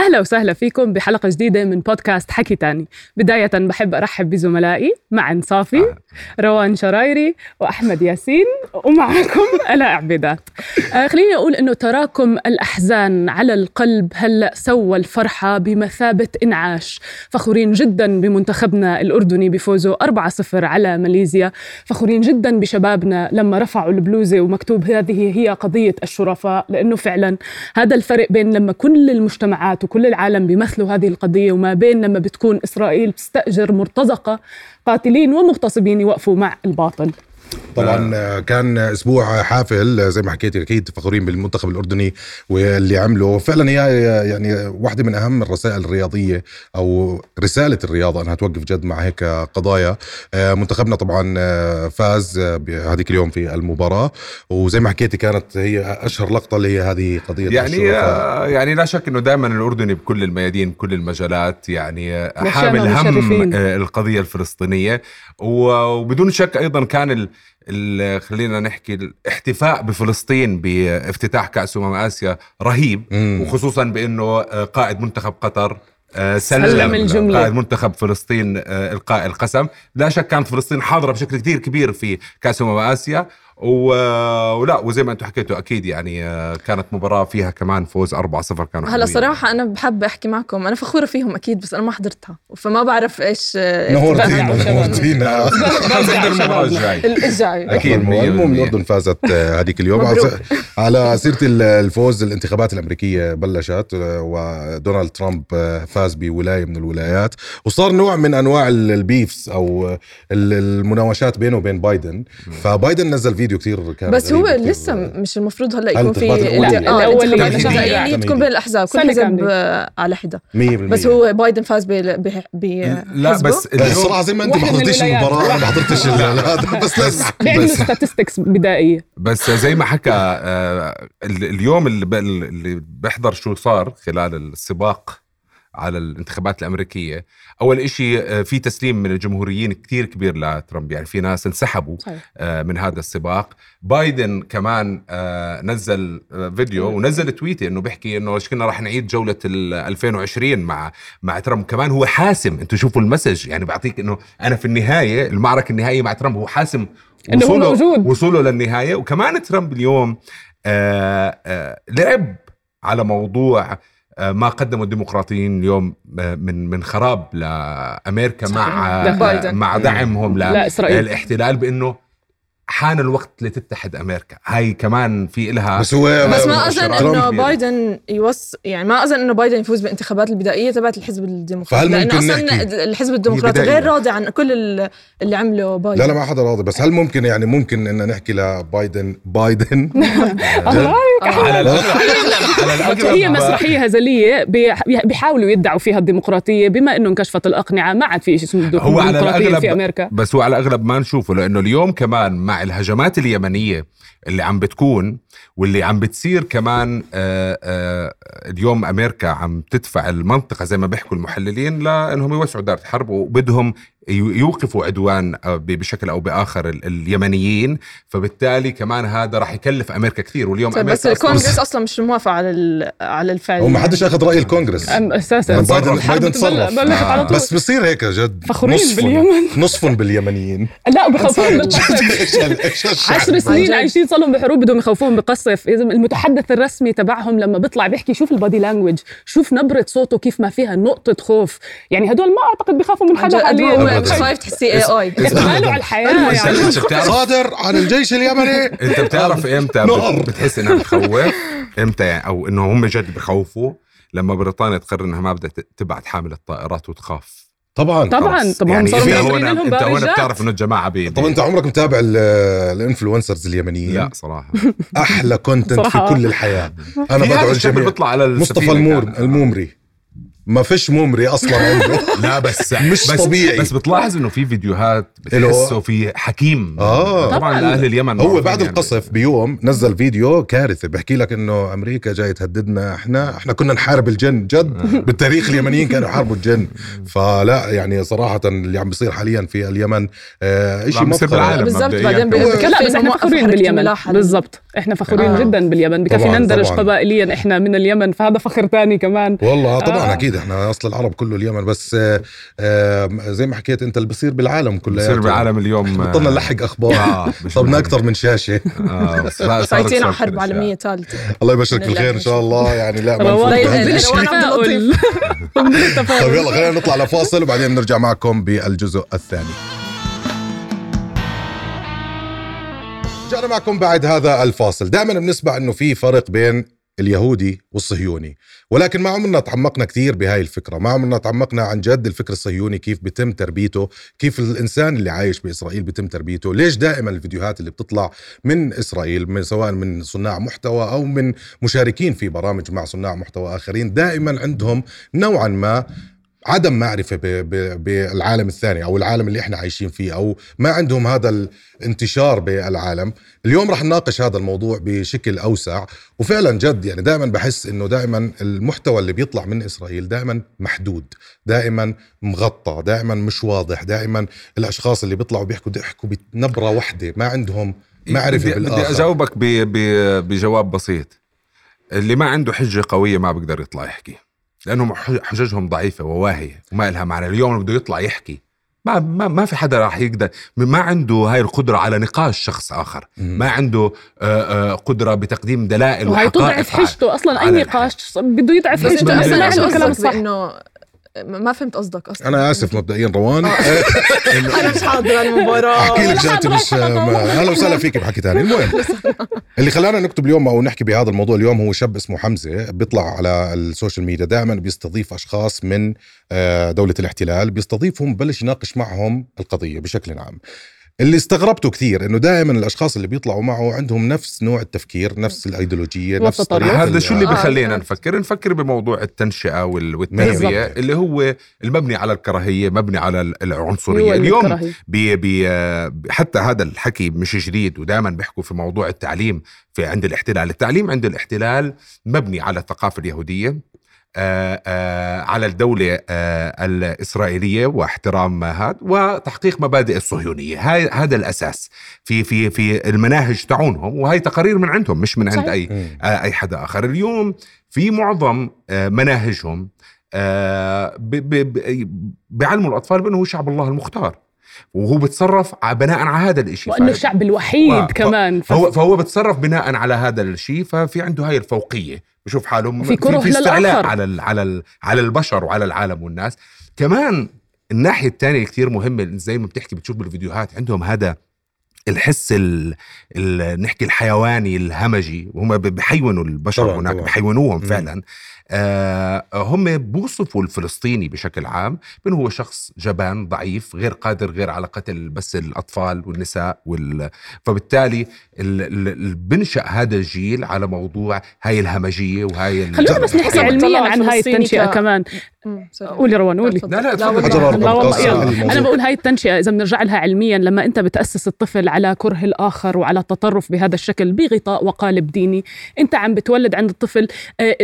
أهلا وسهلا فيكم بحلقة جديدة من بودكاست حكي تاني. بداية بحب أرحب بزملائي معا صافي روان شرايري وأحمد ياسين ومعكم ألا عبيدات. آه خليني أقول أنه تراكم الأحزان على القلب هلأ سوى الفرحة بمثابة إنعاش؟ فخورين جدا بمنتخبنا الأردني بفوزه 4-0 على ماليزيا. فخورين جدا بشبابنا لما رفعوا البلوزة ومكتوب هذه هي قضية الشرفاء لأنه فعلا هذا الفرق بين لما كل المجتمعات وكل العالم بيمثلوا هذه القضية وما بين لما بتكون إسرائيل بتستأجر مرتزقة قاتلين ومغتصبين يوقفوا مع الباطل. طبعا آه، كان أسبوع حافل آه، زي ما حكيت أكيد فخورين بالمنتخب الأردني واللي عمله. فعلا هي يعني واحدة من أهم الرسائل الرياضية أو رسالة الرياضة أنها توقف جد مع هيك قضايا. آه، منتخبنا طبعا فاز بهذيك اليوم في المباراة. وزي ما حكيتي كانت هي أشهر لقطة اللي هي هذه قضية يعني يعني لا شك إنه دائما الأردني بكل الميادين بكل المجالات يعني حامل هم القضية الفلسطينية. وبدون شك أيضا كان خلينا نحكي الاحتفاء بفلسطين بافتتاح كأس أمم آسيا رهيب مم. وخصوصا بأنه قائد منتخب قطر آه، سلم, سلم الجملة. قائد منتخب فلسطين آه، إلقاء القسم لا شك كانت فلسطين حاضرة بشكل كثير كبير في كأس أمم آسيا ولا وزي ما أنتم حكيتوا أكيد يعني آه، كانت مباراة فيها كمان فوز 4-0 كانوا هلا صراحة أنا بحب أحكي معكم. أنا فخورة فيهم أكيد بس أنا ما حضرتها. فما بعرف إيش آه، نورتينا نورتينا المباراه الجاي. أكيد المهم الاردن فازت آه، هذيك اليوم. على سيرة الفوز الانتخابات الأمريكية بلشت ودونالد ترامب فاز بولاية من الولايات. وصار نوع من أنواع ال beefs أو المناوشات بينه وبين بايدن. فبايدن نزل فيديو فيديو كثير كان بس هو لسه مش المفروض هلا يكون في الأول اللي تكون بين الاحزاب كل حزب على حدة. 100% بس هو بايدن فاز ب لا بس الصراحه زي ما انت ما حضرتيش المباراة ما حضرتش هذا بس لازم بيعملوا statistics بدائية. بس زي ما حكى آه، اليوم اللي بحضر شو صار خلال السباق على الانتخابات الأمريكية. أول إشي آه، في تسليم من الجمهوريين كثير كبير لترامب. يعني في ناس انسحبوا صحيح. آه، من هذا السباق. بايدن كمان آه، نزل فيديو ونزل تويتة إنه بيحكي إنه إيش كنا راح نعيد جولة 2020 مع مع ترامب. كمان هو حاسم. أنتم شوفوا المسج. يعني بعطيك إنه أنا في النهاية المعركة النهائية مع ترامب هو حاسم إنه هو موجود. وصوله للنهاية. وكمان ترامب اليوم آآ آآ لعب على موضوع ما قدمه الديمقراطيين اليوم آه، من من خراب لأمريكا مع مع دعمهم للاحتلال بإنه حان الوقت لتتحد أمريكا. هاي كمان في إلها بس هو بس ما أظن إنه بايدن يوص يعني ما أظن إنه بايدن يفوز بالانتخابات البدائية تبعت الحزب الديمقراطي. لأنه أصلا الحزب الديمقراطي غير راضي عن كل اللي عمله بايدن. لا لا ما حدا راضي. بس هل ممكن يعني ممكن إن نحكي لبايدن بايدن؟ هي مسرحية هزلية بيحاولوا يدعوا فيها الديمقراطية بما إنه انكشفت الأقنعة. ما عاد في شيء اسمه الديمقراطية في أمريكا. بس هو على الاغلب ما نشوفه لأنه اليوم كمان مع الهجمات اليمنية اللي عم بتكون واللي عم بتصير كمان آه، آه، اليوم أمريكا عم تدفع المنطقة زي ما بيحكوا المحللين لإنهم يوسعوا دائره الحرب وبدهم يوقفوا عدوان آه، بشكل أو بآخر اليمنيين. فبالتالي كمان هذا راح يكلف أمريكا كثير. واليوم طيب أمريكا بس الكونغرس أصلا مش موافق على على الفعل. وما حدش أخذ رأي الكونغرس. أساسا. بايدن بايدن تصرف آه. بس بصير هيك جد. فخورين باليمن. نصفهم باليمنيين. لا بخوفوهم بالقصف 10 سنين عايشين صار لهم بحروب بدهم يخوفوهم بقصف المتحدث الرسمي تبعهم لما بيطلع بيحكي شوف البادي لانجوج شوف نبرة صوته كيف ما فيها نقطة خوف. يعني هدول ما أعتقد بيخافوا من حدا حاليا خايف تحسي AI على الحياة يعني. صادر عن الجيش اليمني. أنت بتعرف إمتى بتحس إنها بتخوف؟ إمتى يعني؟ أو إنه هم جد بخوفوا؟ لما بريطانيا تقرر إنها ما بدها تبعت حامل الطائرات وتخاف. طبعا طبعا طبعا يعني هون أنت هون بتعرف إنه الجماعة بي طب أنت عمرك متابع ال influencers اليمنيين لا صراحة. أحلى content في كل الحياة. أنا بدعو الجميع بيطلع على مصطفى المور المومري. ما فيش ممري أصلا عنده. لا بس مش بس طبيعي. بس بتلاحظ إنه في فيديوهات بتحسه في حكيم. آه. طبعا أهل اليمن هو بعد يعني. القصف بيوم نزل فيديو كارثه بحكي لك إنه أمريكا جاي تهددنا إحنا إحنا كنا نحارب الجن جد. آه. بالتاريخ اليمنيين كانوا يحاربوا الجن. فلا يعني صراحة اللي عم بيصير حاليا في اليمن آه شيء بالعالم بالضبط بعدين لا بس إحنا فخورين باليمن. بالضبط. إحنا فخورين آه. جدا باليمن بكفي نندرج قبائليا. إحنا من اليمن فهذا فخر ثاني كمان. والله طبعا آه. أكيد إحنا اصل العرب كله اليمن بس آه زي ما حكيت انت اللي بصير بالعالم كله بصير بالعالم اليوم بطلنا نلحق أخبار. آه طبنا أكثر من شاشة. آه فايتين على حرب عالمية ثالثة. الله يبشرك بالخير إن شاء الله. يعني لا ما طيب يلا خلينا نطلع لفاصل وبعدين نرجع معكم بالجزء الثاني. رجعنا معكم بعد هذا الفاصل. دائما بنسمع إنه في فرق بين اليهودي والصهيوني. ولكن ما عمرنا تعمقنا كثير بهاي الفكرة. ما عمرنا تعمقنا عن جد الفكر الصهيوني كيف بتم تربيته كيف الإنسان اللي عايش بإسرائيل بتم تربيته ليش دائما الفيديوهات اللي بتطلع من إسرائيل من سواء من صناع محتوى أو من مشاركين في برامج مع صناع محتوى آخرين دائما عندهم نوعا ما عدم معرفة بالعالم الثاني أو العالم اللي إحنا عايشين فيه أو ما عندهم هذا الانتشار بالعالم. اليوم رح نناقش هذا الموضوع بشكل أوسع. وفعلا جد يعني دائما بحس إنه دائما المحتوى اللي بيطلع من إسرائيل دائما محدود دائما مغطى دائما مش واضح دائما الأشخاص اللي بيطلعوا بيحكوا بيحكوا بنبرة واحدة ما عندهم معرفة بدي, بدي أجاوبك بجواب بسيط. اللي ما عنده حجة قوية ما بيقدر يطلع يحكي. لأنهم حججهم ضعيفة وواهية وما لها معنى. اليوم بده يطلع يحكي ما ما ما في حدا راح يقدر ما عنده هاي القدرة على نقاش شخص آخر. ما عنده قدرة بتقديم دلائل وهي تضعف حجته أصلا. أي نقاش بده يضعف حجته. بس ما عنده كلام صح. إنه ما فهمت قصدك أصلا. أنا آسف مبدئيا روان. آه. أنا مش حاضر المباراة. أحكي لك جاتي مش أهلا وسهلا فيك بحكي ثاني المهم اللي خلانا نكتب اليوم أو نحكي بهذا الموضوع اليوم هو شاب اسمه حمزة بيطلع على السوشيال ميديا دائما بيستضيف أشخاص من آه، دولة الاحتلال. بيستضيفهم بلش يناقش معهم القضية بشكل عام. اللي استغربته كثير إنه دائما الأشخاص اللي بيطلعوا معه عندهم نفس نوع التفكير نفس الإيديولوجية نفس طريقة هذا شو اللي بخلينا نفكر؟ نفكر بموضوع التنشئة والتربية اللي هو المبني على الكراهية مبني على العنصرية. اليوم بي بي حتى هذا الحكي مش جديد ودائما بيحكوا في موضوع التعليم في عند الاحتلال. التعليم عند الاحتلال مبني على الثقافة اليهودية. على الدولة آه، الإسرائيلية واحترام هذا وتحقيق مبادئ الصهيونية. هاي هذا الأساس في في في المناهج تاعونهم وهي تقارير من عندهم مش من عند صحيح. أي أي حدا آخر. اليوم في معظم مناهجهم بيعلموا الأطفال بأنه هو شعب الله المختار. وهو بتصرف بناء على هذا الشيء وأنه الشعب الوحيد ف... كمان. فهو فهو بتصرف بناء على هذا الشيء ففي عنده هاي الفوقية. بشوف حاله في كره في استعلاء على ال على ال على البشر وعلى العالم والناس. كمان الناحية الثانية كثير مهمة زي ما بتحكي بتشوف بالفيديوهات عندهم هذا الحس ال ال نحكي الحيواني الهمجي وهم بحيونوا البشر هناك بحيونوهم فعلا. آه هم بوصفوا الفلسطيني بشكل عام بأنه هو شخص جبان ضعيف غير قادر غير على قتل بس الأطفال والنساء وال... فبالتالي ال... ال... بنشأ هذا الجيل على موضوع هاي الهمجية وهاي ال... خلونا بس نحكي علميا عن هاي التنشئة ك... كمان. قولي روان قولي. لا لا تفضل. أنا بقول هاي التنشئة إذا بنرجع لها علميا لما أنت بتأسس الطفل على كره الآخر وعلى التطرف بهذا الشكل بغطاء وقالب ديني أنت عم بتولد عند الطفل آه،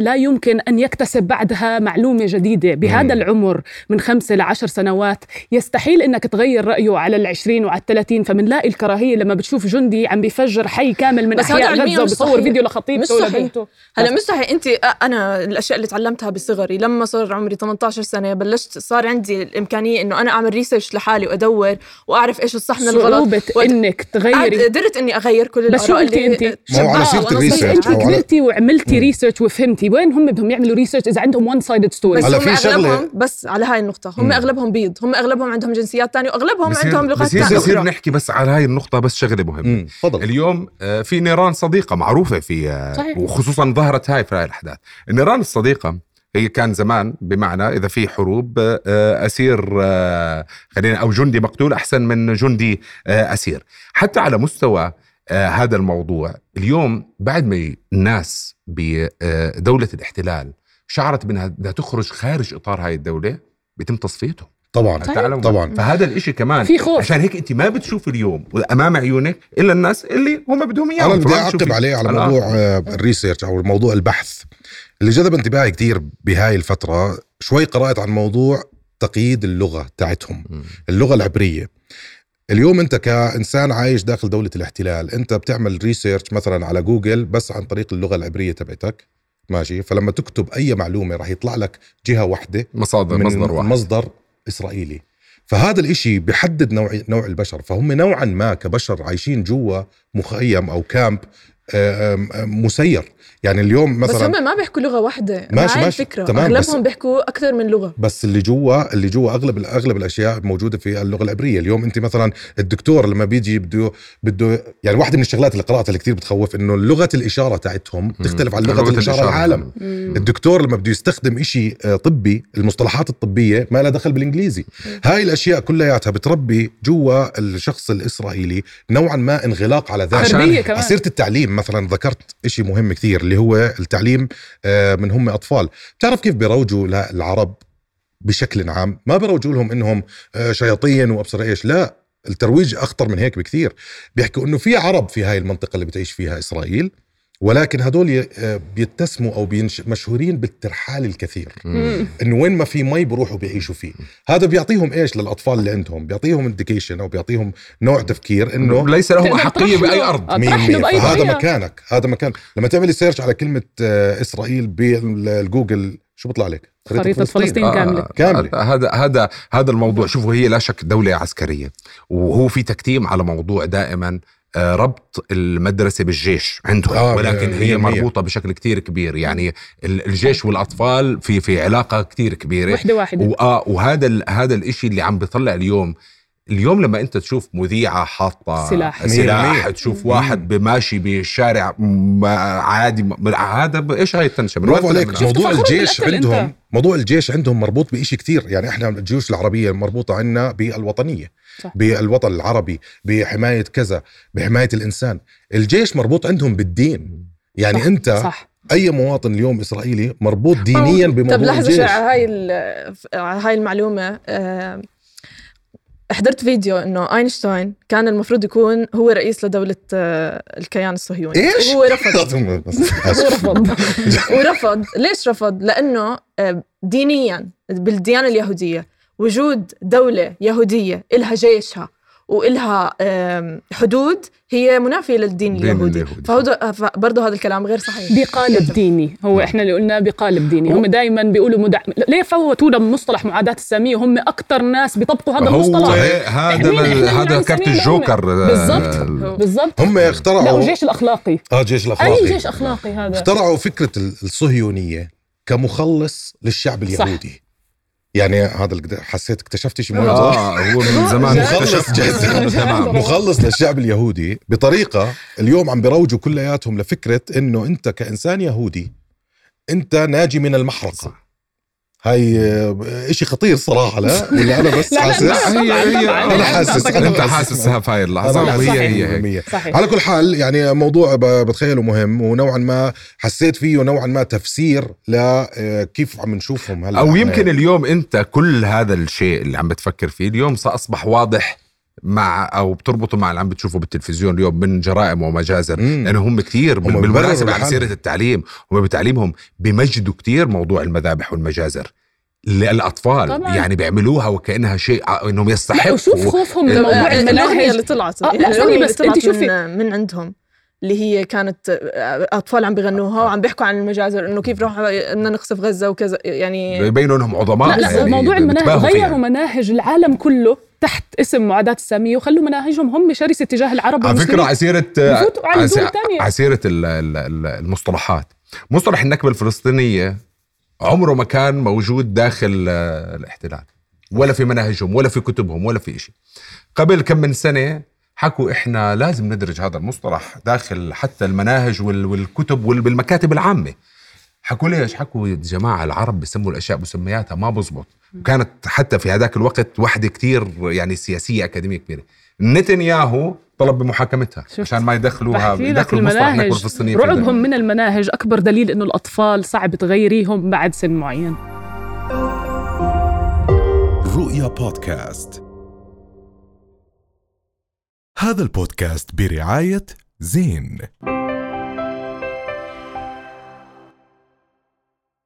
لا يمكن أن يكتسب بعدها معلومة جديدة. بهذا العمر من خمسة لعشر سنوات يستحيل إنك تغير رأيه على العشرين وعلى الثلاثين فمنلاقي الكراهية لما بتشوف جندي عم بيفجر حي كامل من أحياء غزة وبصور فيديو لخطيبته بنته. هلا مستحيل أنت أنا الأشياء اللي تعلمتها بصغري لما صار عمري 18 سنة بلشت صار عندي الإمكانية إنه أنا أعمل research لحالي وأدور وأعرف إيش الصح من الغلط. صعوبة وأد... إنك تغيري؟ قدرت إني أغير كل بس شو قلتي انت؟ ما على سيره ال research انت كبرتي وعملتي research وفهمتي وين هم بدهم يعملوا research إذا عندهم one sided story بس هم اغلبهم بس على هاي النقطة هم أغلبهم بيض هم أغلبهم عندهم جنسيات ثانية وأغلبهم عندهم لغات ثانية بصير نحكي بس على هاي النقطة بس شغلة مهمة. اليوم آه، في نيران صديقة معروفة في آه، صحيح. وخصوصا ظهرت هاي في هاي الأحداث. النيران الصديقة هي كان زمان بمعنى إذا في حروب آه، أسير خلينا أو جندي مقتول أحسن من جندي أسير. حتى على مستوى هذا الموضوع. اليوم بعد ما الناس بدوله الاحتلال شعرت بأنها بدها تخرج خارج إطار هاي الدولة بيتم تصفيتهم. طبعا. طيب. طبعا. فهذا الإشي كمان في خوف. عشان هيك أنت ما بتشوف اليوم أمام عيونك إلا الناس اللي هم بدهم اياه أنا بدي أعقب عليه على موضوع آه، ال research أو موضوع البحث. اللي جذب انتباهي كثير بهاي الفترة شوي قرأت عن موضوع تقييد اللغة تاعتهم. اللغة العبرية. اليوم انت كإنسان عايش داخل دولة الاحتلال انت بتعمل research مثلا على جوجل بس عن طريق اللغة العبرية تبعتك ماشي؟ فلما تكتب أي معلومة راح يطلع لك جهة واحدة مصادر من مصدر واحد. مصدر إسرائيلي. فهذا الإشي بيحدد نوع نوع البشر. فهم نوعا ما كبشر عايشين جوا مخيم أو كامب مسير. يعني اليوم مثلا بس هم ما بيحكوا لغة واحدة. ماشي ماشي الفكرة تمام أغلبهم بيحكوا أكثر من لغة. بس اللي جوا اللي جوا أغلب أغلب الأشياء موجودة في اللغة العبرية. اليوم أنت مثلا الدكتور لما بيجي بده بده يعني واحدة من الشغلات اللي قرأتها اللي كثير بتخوف إنه لغة الإشارة تاعتهم تختلف عن لغة الإشارة العالم. مم. الدكتور لما بده يستخدم شيء آه، طبي المصطلحات الطبية ما لها دخل بالإنجليزي. مم. هاي الأشياء كلياتها بتربي جوا الشخص الإسرائيلي نوعا ما انغلاق على ذاته. عشان سيرة التعليم. مثلا ذكرت شيء مهم كثير اللي هو التعليم آه، من هم أطفال. بتعرف كيف بيروجوا للعرب بشكل عام؟ ما بيروجوا لهم إنهم آه، شياطين وأبصر إيش لا الترويج أخطر من هيك بكثير. بيحكوا إنه في عرب في هاي المنطقة اللي بتعيش فيها إسرائيل ولكن هدول آه، بيتسموا أو مشهورين بالترحال الكثير. إنه وين ما في مي بروحوا بيعيشوا فيه. هذا بيعطيهم إيش للأطفال اللي عندهم؟ بيعطيهم indication أو بيعطيهم نوع تفكير إنه ليس لهم احقيه باي أرض. مين مين هذا مكانك. هذا مكان. لما تعملي search على كلمة آه، إسرائيل بالجوجل شو بيطلع عليك؟ خريطة, خريطة فلسطين, فلسطين آه كاملة. كاملة. هذا هذا هذا الموضوع. شوفوا هي لا شك دولة عسكرية. وهو في تكتيم على موضوع دائما ربط المدرسة بالجيش عندهم آه ولكن هي مربوطة بشكل كتير كبير. يعني الجيش والأطفال في في علاقة كتير كبيرة. وحدة واحدة. وآه وهذا هذا الإشي اللي عم بيطلع اليوم. اليوم لما أنت تشوف مذيعة حاطة سلاح. سلاح تشوف واحد بماشي بالشارع عادي هذا إيش هاي التنشئه برافو عليك. موضوع الجيش عندهم انت. موضوع الجيش عندهم مربوط بشيء كثير يعني إحنا الجيوش العربية مربوطة عندنا بالوطنية. صح. بالوطن العربي بحماية كذا بحماية الإنسان الجيش مربوط عندهم بالدين يعني صح. أنت صح. أي مواطن اليوم إسرائيلي مربوط دينيا بموضوع طب لحظة هاي هاي المعلومة آه حضرت فيديو إنه أينشتاين كان المفروض يكون هو رئيس لدولة آه، الكيان الصهيوني إيش؟ هو رفض هو رفض ورفض ليش رفض؟ لأنه آه، دينيا بالديانة اليهودية وجود دولة يهودية إلها جيشها وإلها حدود هي منافية للدين اليهودي. فهو برضه هذا الكلام غير صحيح. بقالب ديني. هو إحنا اللي قلناه بقالب ديني. هم دائما بيقولوا مدع... ليه فوتوا لنا مصطلح معاداة الساميه وهم أكثر ناس بيطبقوا هذا المصطلح. هذا هذا كرت الجوكر بالضبط. بالضبط. هم اخترعوا لا الجيش الأخلاقي. آه الجيش الأخلاقي. أي جيش أخلاقي هذا؟ اخترعوا فكرة الصهيونية كمخلص للشعب اليهودي. صح. يعني هذا حسيت اكتشفت شيء مهم. آه هو من زمان مخلص مخلص للشعب اليهودي بطريقة اليوم عم بيروجوا كلياتهم لفكرة إنه أنت كإنسان يهودي أنت ناجي من المحرقة. هاي شيء خطير صراحة لا؟ ولا أنا بس حاسس؟ هي هي أنا حاسس انت حاسسها في هاي اللحظه وهي هي هي. صحيح. على كل حال يعني موضوع بتخيله مهم ونوعا ما حسيت فيه نوعا ما تفسير لكيف عم نشوفهم هلأ. أو يمكن اليوم أنت كل هذا الشيء اللي عم بتفكر فيه اليوم اصبح واضح مع أو بتربطه مع اللي عم بتشوفه بالتلفزيون اليوم من جرائم ومجازر. لأنه هم كثير بالمناسبه على سيرة التعليم. هم بتعليمهم بمجدوا كثير موضوع المذابح والمجازر للأطفال. طبعا. يعني بيعملوها وكأنها شيء إنهم يستحقوا. وشوف خوفهم من موضوع المناهج. اللي طلعت. آه لا بس أنت شوفي. من, من عندهم اللي هي كانت أطفال عم بغنوها وعم بيحكوا عن المجازر إنه كيف راح بدنا نقصف غزة وكذا يعني يبينوا إنهم عظماء. لا, لا يعني موضوع المناهج غيروا مناهج العالم كله. تحت اسم معاداة السامية وخلوا مناهجهم هم شرسة تجاه العرب على فكرة عسيرة عسيرة المصطلحات. مصطلح النكبة الفلسطينية عمره ما كان موجود داخل الاحتلال. ولا في مناهجهم ولا في كتبهم ولا في شيء قبل كم من سنة حكوا إحنا لازم ندرج هذا المصطلح داخل حتى المناهج والكتب والمكاتب العامة. حكوا ليش؟ حكوا يا جماعة العرب بيسموا الأشياء مسمياتها ما بزبط. وكانت حتى في هذاك الوقت وحدة كتير يعني سياسية أكاديمية كبيرة. نتنياهو طلب بمحاكمتها عشان ما يدخلوها يدخلوا المناهج. الفلسطينيه رعبهم من المناهج. أكبر دليل إنه الأطفال صعب تغيريهم بعد سن معين. رؤيا بودكاست. هذا البودكاست برعاية زين.